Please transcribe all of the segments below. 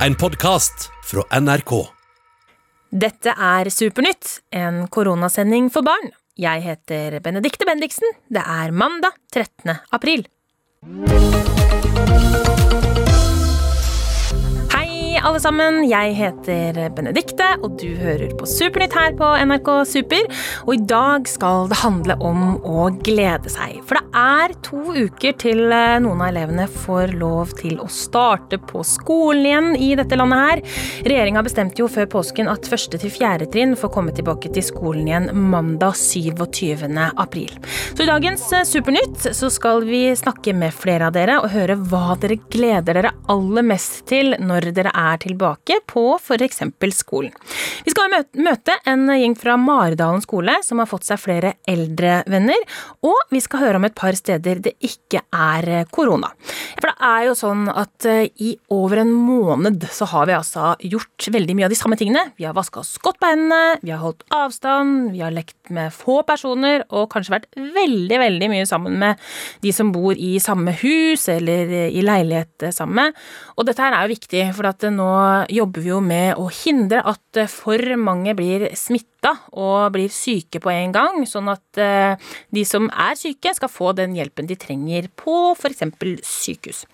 En podkast fra NRK. Dette er Supernytt, en koronasending for barn. Jeg heter Benedikte Bendiksen. Det er mandag 13. april. Alle sammen. Jeg heter Benedikte, og du hører på Supernytt her på NRK Super. Og i dag skal det handle om å glede seg. For det er to uker til eh, noen av elevene får lov til å starte på skolen igjen i dette landet her. Regjeringa bestemte jo før påsken at første til fjerde trinn får komme tilbake til skolen igjen mandag 27. april. Så i dagens eh, Supernytt så skal vi snakke med flere av dere og høre hva dere gleder dere aller mest til når dere er tilbake på f.eks. skolen. Vi skal møte en gjeng fra Maridalen skole som har fått seg flere eldre venner, og vi skal høre om et par steder det ikke er eh, korona. For det er jo sånn at eh, i over en måned så har vi altså gjort veldig mye av de samme tingene. Vi har vaska oss godt på hendene, vi har holdt avstand, vi har lekt med få personer og kanskje vært veldig, veldig mye sammen med de som bor i samme hus eller i leilighet sammen med. Og dette her er jo viktig, for at nå jobber vi jo med å hindre at for mange blir smitta og blir syke på en gang, sånn at eh, de som er syke skal få den hjelpen de trenger på f.eks. sykehus.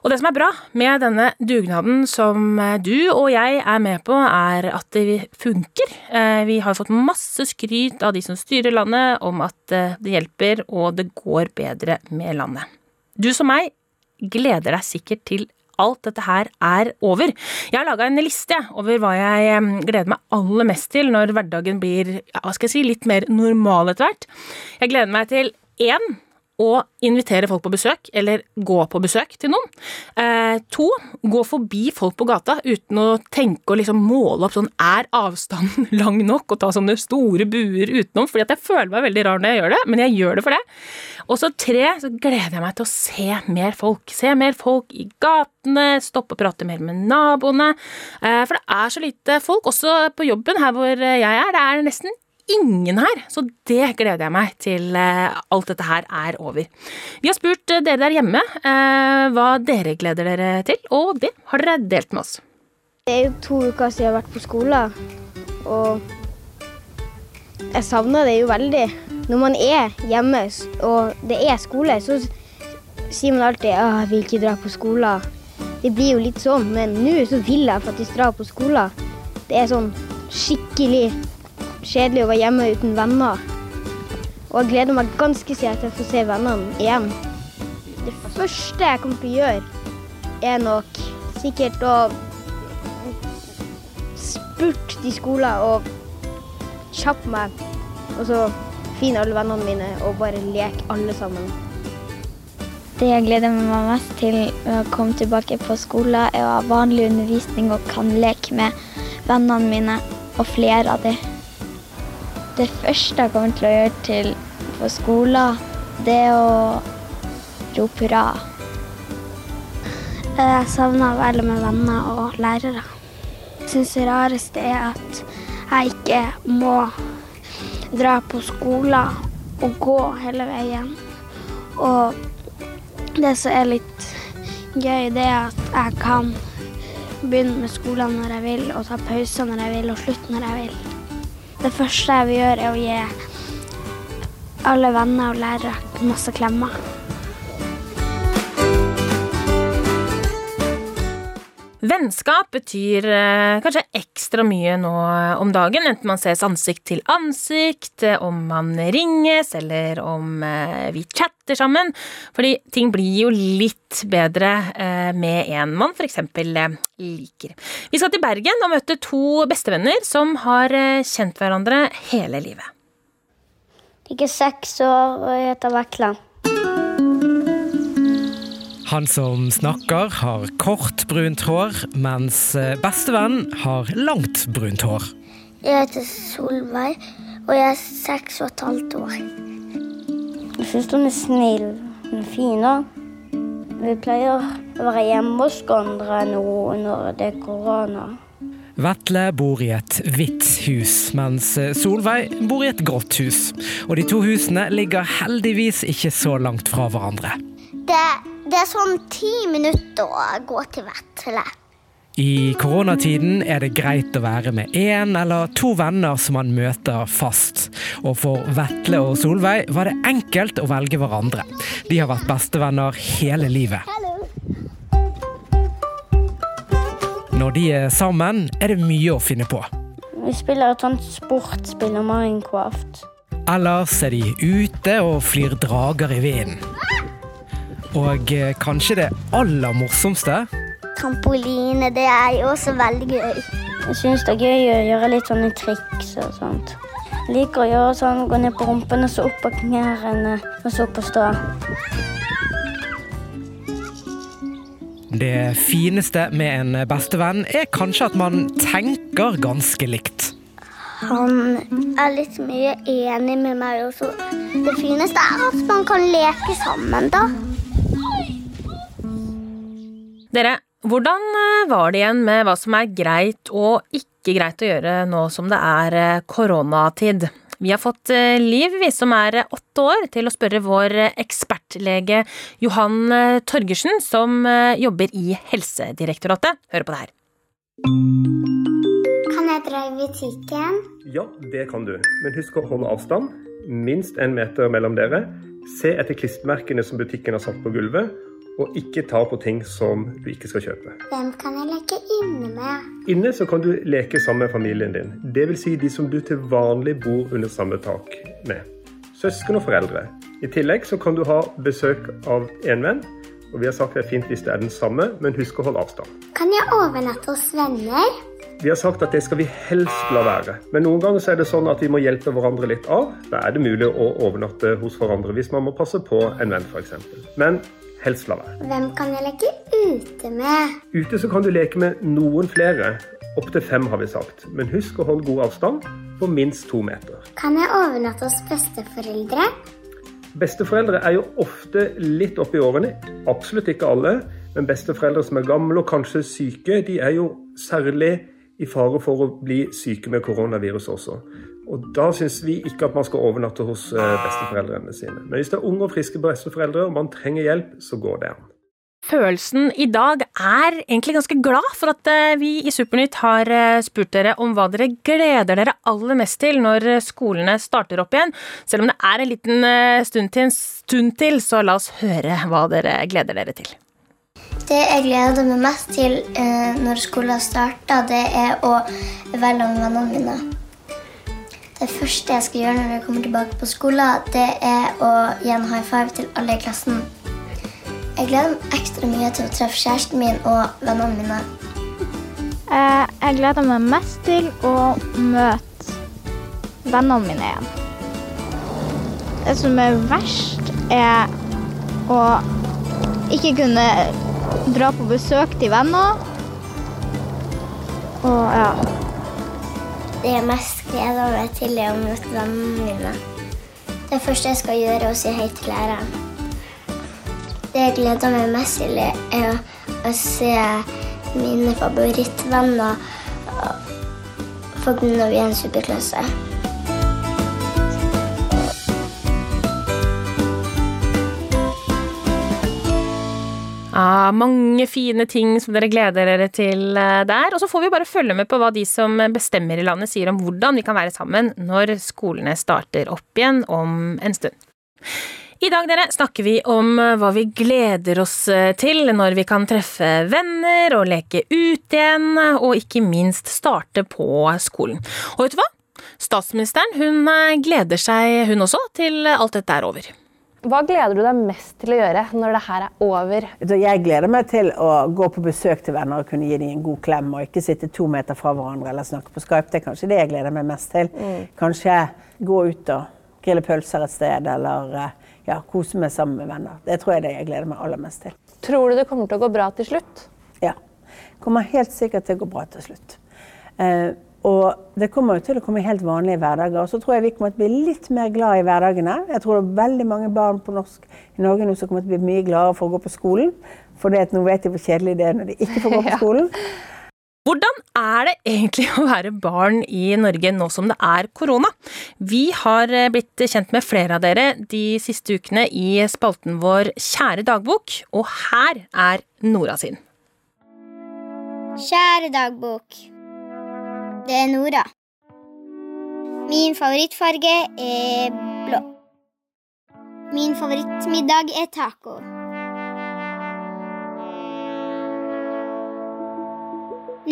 Og det som er bra med denne dugnaden som eh, du og jeg er med på, er at det funker. Eh, Vi har fått masse skryt av de som styrer landet om at eh, det hjelper og det går bedre med landet. Du som meg gleder deg sikkert til alt dette her er over. Jeg har laga en liste over hva jeg gleder meg aller mest til når hverdagen blir ja, hva skal jeg si, litt mer normal etter hvert. Jeg gleder meg til én å invitere folk på besøk, eller gå på besøk til noen. Eh, to, gå forbi folk på gata uten å tenke og liksom måle opp sånn er avstanden lang nok, og ta sånne store buer utenom, fordi jeg føler meg veldig rar når jeg gjør det, men jeg gjør det for det. Og så tre, så gleder jeg meg til å se mer folk. Se mer folk i gatene, stoppe og prate mer med naboene. Eh, for det er så lite folk, også på jobben her hvor jeg er. Det er nesten ingen her, så det gleder jeg meg til eh, alt dette her er over. Vi har spurt eh, dere der hjemme eh, hva dere gleder dere til, og det har dere delt med oss. Det er jo to uker siden jeg har vært på skolen, og jeg savner det jo veldig. Når man er hjemme og det er skole, så sier man alltid at jeg vil ikke dra på skolen. Det blir jo litt sånn, men nå så vil jeg faktisk dra på skolen. Det er sånn skikkelig kjedelig å være hjemme uten venner. Og jeg gleder meg ganske siden til å få se vennene igjen. Det første jeg kommer til å gjøre, er nok sikkert å spurte de skolen og kjappe meg. Og så finne alle vennene mine og bare leke alle sammen. Det jeg gleder meg mest til med å komme tilbake på skolen, er å ha vanlig undervisning og kan leke med vennene mine og flere av dem. Det første jeg kommer til å gjøre til på skolen, det er å rope hurra. Jeg savner å være med venner og lærere. Jeg syns det rareste er at jeg ikke må dra på skolen og gå hele veien. Og det som er litt gøy, det er at jeg kan begynne med skolen når jeg vil, og ta pauser når jeg vil, og slutte når jeg vil. Det første jeg vil gjøre, er å gi alle venner og lærere masse klemmer. Vennskap betyr eh, kanskje ekstra mye nå om dagen, enten man ses ansikt til ansikt, eh, om man ringes, eller om eh, vi chatter sammen. Fordi ting blir jo litt bedre eh, med en man f.eks. Eh, liker. Vi skal til Bergen og møte to bestevenner som har eh, kjent hverandre hele livet. Jeg er seks år og jeg heter Vekla. Han som snakker, har kort, brunt hår, mens eh, bestevenn har langt, brunt hår. Jeg heter Solveig, og jeg er seks og et halvt år. Jeg syns hun er snill. Hun er fin. Vi pleier å være hjemme hos hverandre nå når det er korona. Vetle bor i et hvitt hus, mens eh, Solveig bor i et grått hus. Og de to husene ligger heldigvis ikke så langt fra hverandre. Det, det er sånn ti minutter å gå til Vetle. I koronatiden er det greit å være med én eller to venner som man møter fast. Og for Vetle og Solveig var det enkelt å velge hverandre. De har vært bestevenner hele livet. Når de er sammen, er det mye å finne på. Vi spiller et sånt sportsspill om Minecraft. Ellers er de ute og flyr drager i vinden. Og eh, kanskje det aller morsomste Trampoline, det er jo også veldig gøy. Jeg syns det er gøy å gjøre litt sånne triks og sånt. Jeg liker å gjøre sånn, gå ned på rumpen og så opp på knærne og så opp og stå. Det fineste med en bestevenn er kanskje at man tenker ganske likt. Han er litt mye enig med meg også. Det fineste er at man kan leke sammen, da. Dere, hvordan eh, var det igjen med hva som er greit og ikke greit å gjøre nå som det er eh, koronatid? Vi har fått eh, Liv, vi som er åtte år, til å spørre vår ekspertlege Johan Torgersen, som jobber i Helsedirektoratet. Hør på det her. Kan jeg dra i butikken? Ja, det kan du. Men husk å holde avstand. Minst en meter mellom dere. Se etter klistremerkene som butikken har satt på gulvet. Og ikke ta på ting som du ikke skal kjøpe. Hvem kan jeg leke inne med? Inne så kan du leke sammen med familien din. Dvs. Si de som du til vanlig bor under samme tak med. Søsken og foreldre. I tillegg så kan du ha besøk av en venn. Og vi har sagt det er fint hvis det er den samme, men husk å holde avstand. Kan jeg overnatte hos venner? Vi har sagt at det skal vi helst la være. Men noen ganger så er det sånn at vi må hjelpe hverandre litt av. Da er det mulig å overnatte hos hverandre hvis man må passe på en venn f.eks. Men helst la være. Hvem kan jeg leke ute med? Ute så kan du leke med noen flere. Opptil fem, har vi sagt. Men husk å holde god avstand på minst to meter. Kan jeg overnatte hos besteforeldre? Besteforeldre er jo ofte litt oppi årene. Absolutt ikke alle. Men besteforeldre som er gamle og kanskje syke, de er jo særlig i fare for å bli syke med koronavirus også. Og Da syns vi ikke at man skal overnatte hos eh, besteforeldrene sine. Men hvis det er unge og friske besteforeldre og man trenger hjelp, så går det an. Følelsen i dag er egentlig ganske glad for at eh, vi i Supernytt har eh, spurt dere om hva dere gleder dere aller mest til når skolene starter opp igjen. Selv om det er en liten stund til, stund til så la oss høre hva dere gleder dere til. Det jeg gleder meg mest til når skolen starter, det er å være med vennene mine. Det første jeg skal gjøre når jeg kommer tilbake på skolen, det er å gi en high five til alle i klassen. Jeg gleder meg ekstra mye til å treffe kjæresten min og vennene mine. Eh, jeg gleder meg mest til å møte vennene mine igjen. Det som er verst, er å ikke kunne dra på besøk til venner. Og ja. Det er mest gleder meg til, er å møte vennene mine. Det første jeg skal gjøre, er å si hei til læreren. Det jeg gleder meg mest til, er å se mine favorittvenner når vi er en superklasse. Ja, mange fine ting som dere gleder dere til eh, der. Og så får vi bare følge med på hva de som bestemmer i landet sier om hvordan vi kan være sammen når skolene starter opp igjen om en stund. I dag dere, snakker vi om eh, hva vi gleder oss eh, til når vi kan treffe venner og leke ut igjen, og ikke minst starte på skolen. Og vet du hva? Statsministeren hun gleder seg hun også til alt dette er over. Hva gleder du deg mest til å gjøre når det her er over? Jeg gleder meg til å gå på besøk til venner og kunne gi dem en god klem. Og ikke sitte to meter fra hverandre eller snakke på Skype. Det er kanskje det jeg gleder meg mest til. Mm. Kanskje gå ut og grille pølser et sted, eller eh, ja, kose meg sammen med venner. Det tror jeg det jeg gleder meg aller mest til. Tror du det kommer til å gå bra til slutt? Ja. Kommer helt sikkert til å gå bra til slutt. Eh, og det kommer jo til å komme helt vanlige hverdager. Og så tror jeg vi kommer til å bli litt mer glad i hverdagene. Jeg tror det er veldig mange barn på norsk, i Norge nå som kommer til å bli mye gladere for å gå på skolen. For nå vet de hvor kjedelig det er når de ikke får gå på skolen. Hvordan er det egentlig å være barn i Norge nå som det er korona? Vi har eh, blitt kjent med flere av dere de siste ukene i spalten vår Kjære dagbok, og her er Nora sin. Kjære dagbok. Det er Nora. Min favorittfarge er blå. Min favorittmiddag er taco.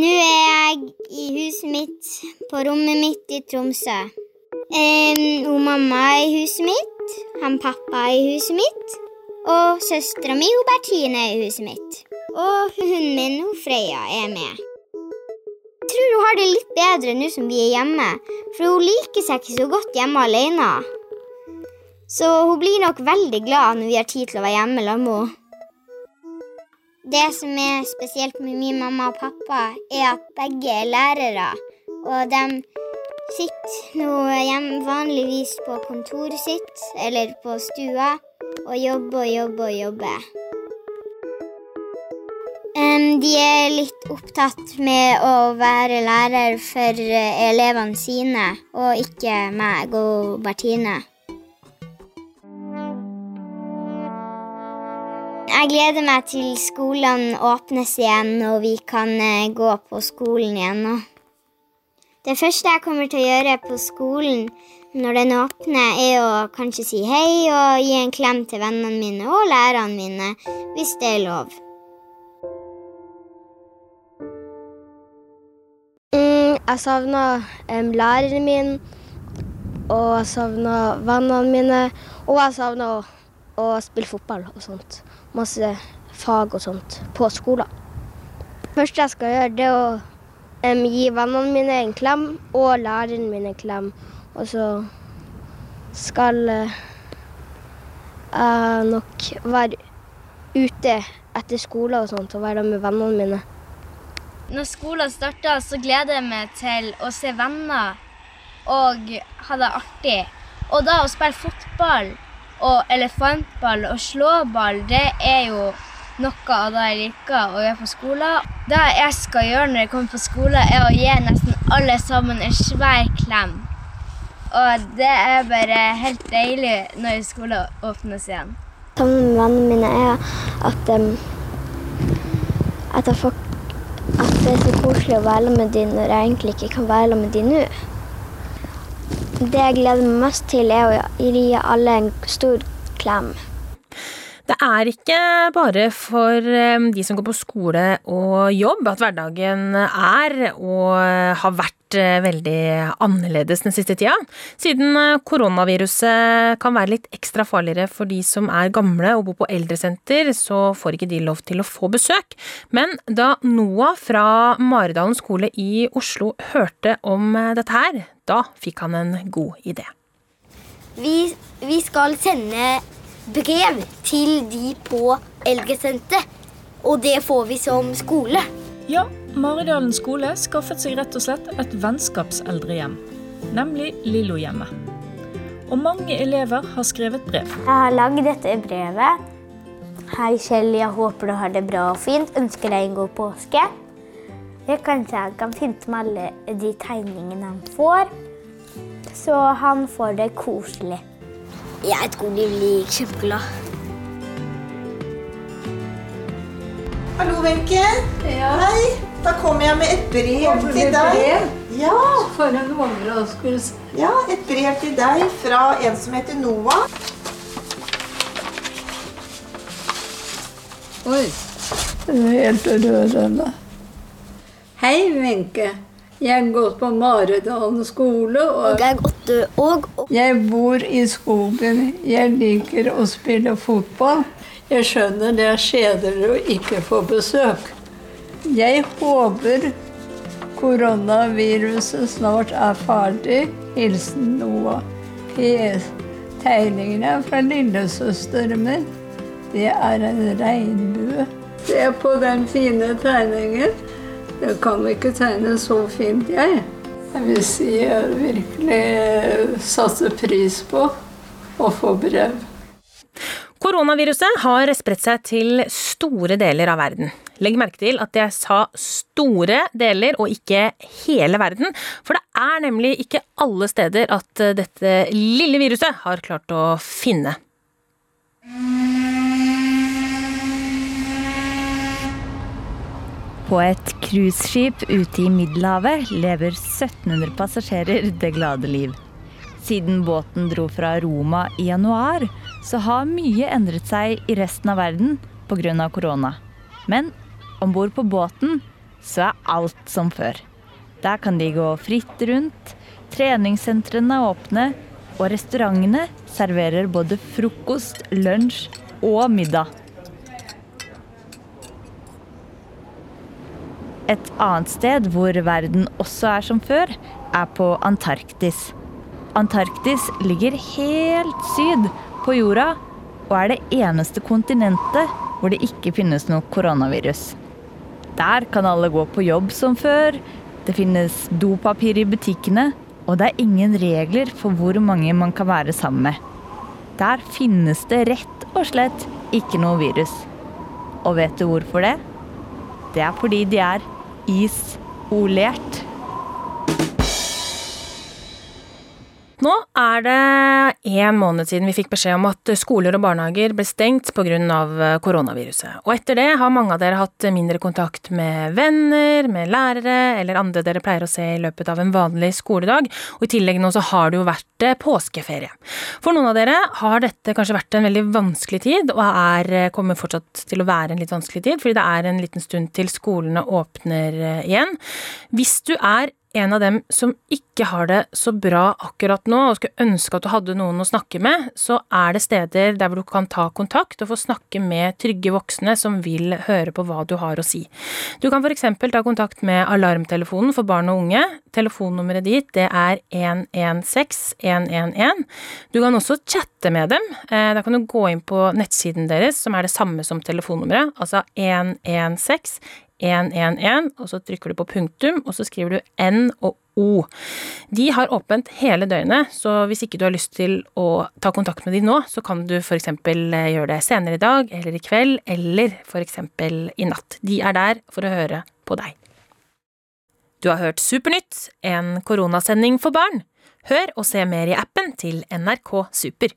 Nå er jeg i huset mitt, på rommet mitt i Tromsø. Um, mamma er i huset mitt, han pappa er i huset mitt, og søstera mi Bertine er i huset mitt. Og hunden min Freya er med. Jeg tror hun har det litt bedre nå som vi er hjemme, for hun liker seg ikke så godt hjemme alene. Så hun blir nok veldig glad når vi har tid til å være hjemme sammen med henne. Det som er spesielt med min mamma og pappa, er at begge er lærere. Og de sitter nå hjemme vanligvis på kontoret sitt eller på stua og jobber og jobber og jobber. De er litt opptatt med å være lærer for elevene sine, og ikke meg og Bertine. Jeg gleder meg til skolene åpnes igjen og vi kan eh, gå på skolen igjen. Det første jeg kommer til å gjøre på skolen når den åpner, er å kanskje si hei og gi en klem til vennene mine og lærerne mine, hvis det er lov. Jeg savna um, læreren min, og jeg savna vennene mine, og jeg savna å, å spille fotball og sånt masse fag og sånt på skolen. Det første jeg skal gjøre, det er å um, gi vennene mine en klem og læreren min en klem. Og så skal uh, jeg nok være ute etter skole og sånt og være med vennene mine. Når skolen starter, så gleder jeg meg til å se venner og ha det artig. Og da å spille fotball og elefantball og slåball, det er jo noe av det jeg liker å gjøre på skolen. Det jeg skal gjøre når jeg kommer på skolen, er å gi nesten alle sammen en svær klem. Og det er bare helt deilig når skolen åpnes igjen. Sammen med vennene mine er at, um, at, får, at, det er så koselig å være med dem når jeg egentlig ikke kan være med dem nå. Det jeg gleder meg mest til, er å gi alle en stor klem. Det er ikke bare for eh, de som går på skole og jobb at hverdagen er og har vært eh, veldig annerledes den siste tida. Siden eh, koronaviruset kan være litt ekstra farligere for de som er gamle og bor på eldresenter, så får ikke de lov til å få besøk. Men da Noah fra Maridalen skole i Oslo hørte om dette her, da fikk han en god idé. Vi, vi skal sende brev til de på eldresenteret. Og det får vi som skole. Ja, Maridalen skole skaffet seg rett og slett et vennskapseldrehjem. Nemlig Lillohjemmet. Og mange elever har skrevet brev. Jeg har lagd dette brevet. Hei, Kjell. Jeg håper du har det bra og fint. Ønsker deg en god påske. Jeg kanskje jeg kan pynte med alle de tegningene han får, så han får det koselig. Jeg tror de blir kjempeglade. Hallo, Wenche. Ja. Hei. Da kommer jeg med et brev til deg. Brev? Ja. For en overraskelse. Ja, et brev til deg fra en som heter Noah. Oi. Det er helt rørende. Hei, Wenche. Jeg har gått på Maridalen skole. Og, og jeg, har og, og. jeg bor i skogen. Jeg liker å spille fotball. Jeg skjønner det er kjedelig å ikke få besøk. Jeg håper koronaviruset snart er ferdig. Hilsen Noah. PS. Tegningene er fra lillesøsteren min. Det er en regnbue. Se på den fine tegningen. Jeg kan ikke tegne så fint, jeg. Vil jeg virkelig satte pris på å få brev. Koronaviruset har spredt seg til store deler av verden. Legg merke til at jeg sa store deler og ikke hele verden, for det er nemlig ikke alle steder at dette lille viruset har klart å finne. På et cruiseskip ute i Middelhavet lever 1700 passasjerer det glade liv. Siden båten dro fra Roma i januar, så har mye endret seg i resten av verden pga. korona. Men om bord på båten så er alt som før. Der kan de gå fritt rundt, treningssentrene er åpne, og restaurantene serverer både frokost, lunsj og middag. Et annet sted hvor verden også er som før, er på Antarktis. Antarktis ligger helt syd på jorda og er det eneste kontinentet hvor det ikke finnes noe koronavirus. Der kan alle gå på jobb som før, det finnes dopapir i butikkene, og det er ingen regler for hvor mange man kan være sammen med. Der finnes det rett og slett ikke noe virus. Og vet du hvorfor det? Det er fordi de er isolert. Nå er det én måned siden vi fikk beskjed om at skoler og barnehager ble stengt pga. koronaviruset. Og etter det har mange av dere hatt mindre kontakt med venner, med lærere eller andre dere pleier å se i løpet av en vanlig skoledag. Og i tillegg nå så har det jo vært eh, påskeferie. For noen av dere har dette kanskje vært en veldig vanskelig tid, og er, eh, kommer fortsatt til å være en litt vanskelig tid, fordi det er en liten stund til skolene åpner eh, igjen. Hvis du er en av dem som ikke har det så bra akkurat nå, og skulle ønske at du hadde noen å snakke med, så er det steder der hvor du kan ta kontakt og få snakke med trygge voksne som vil høre på hva du har å si. Du kan f.eks. ta kontakt med Alarmtelefonen for barn og unge. Telefonnummeret dit det er 116 111. Du kan også chatte med dem. Eh, da kan du gå inn på nettsiden deres, som er det samme som telefonnummeret, altså 116 111, og så trykker du på punktum, og så skriver du N og O. De har åpent hele døgnet, så hvis ikke du har lyst til å ta kontakt med de nå, så kan du f.eks. Eh, gjøre det senere i dag, eller i kveld, eller f.eks. i natt. De er der for å høre på deg. Du har hørt Supernytt, en koronasending for barn. Hør og se mer i appen til NRK Super.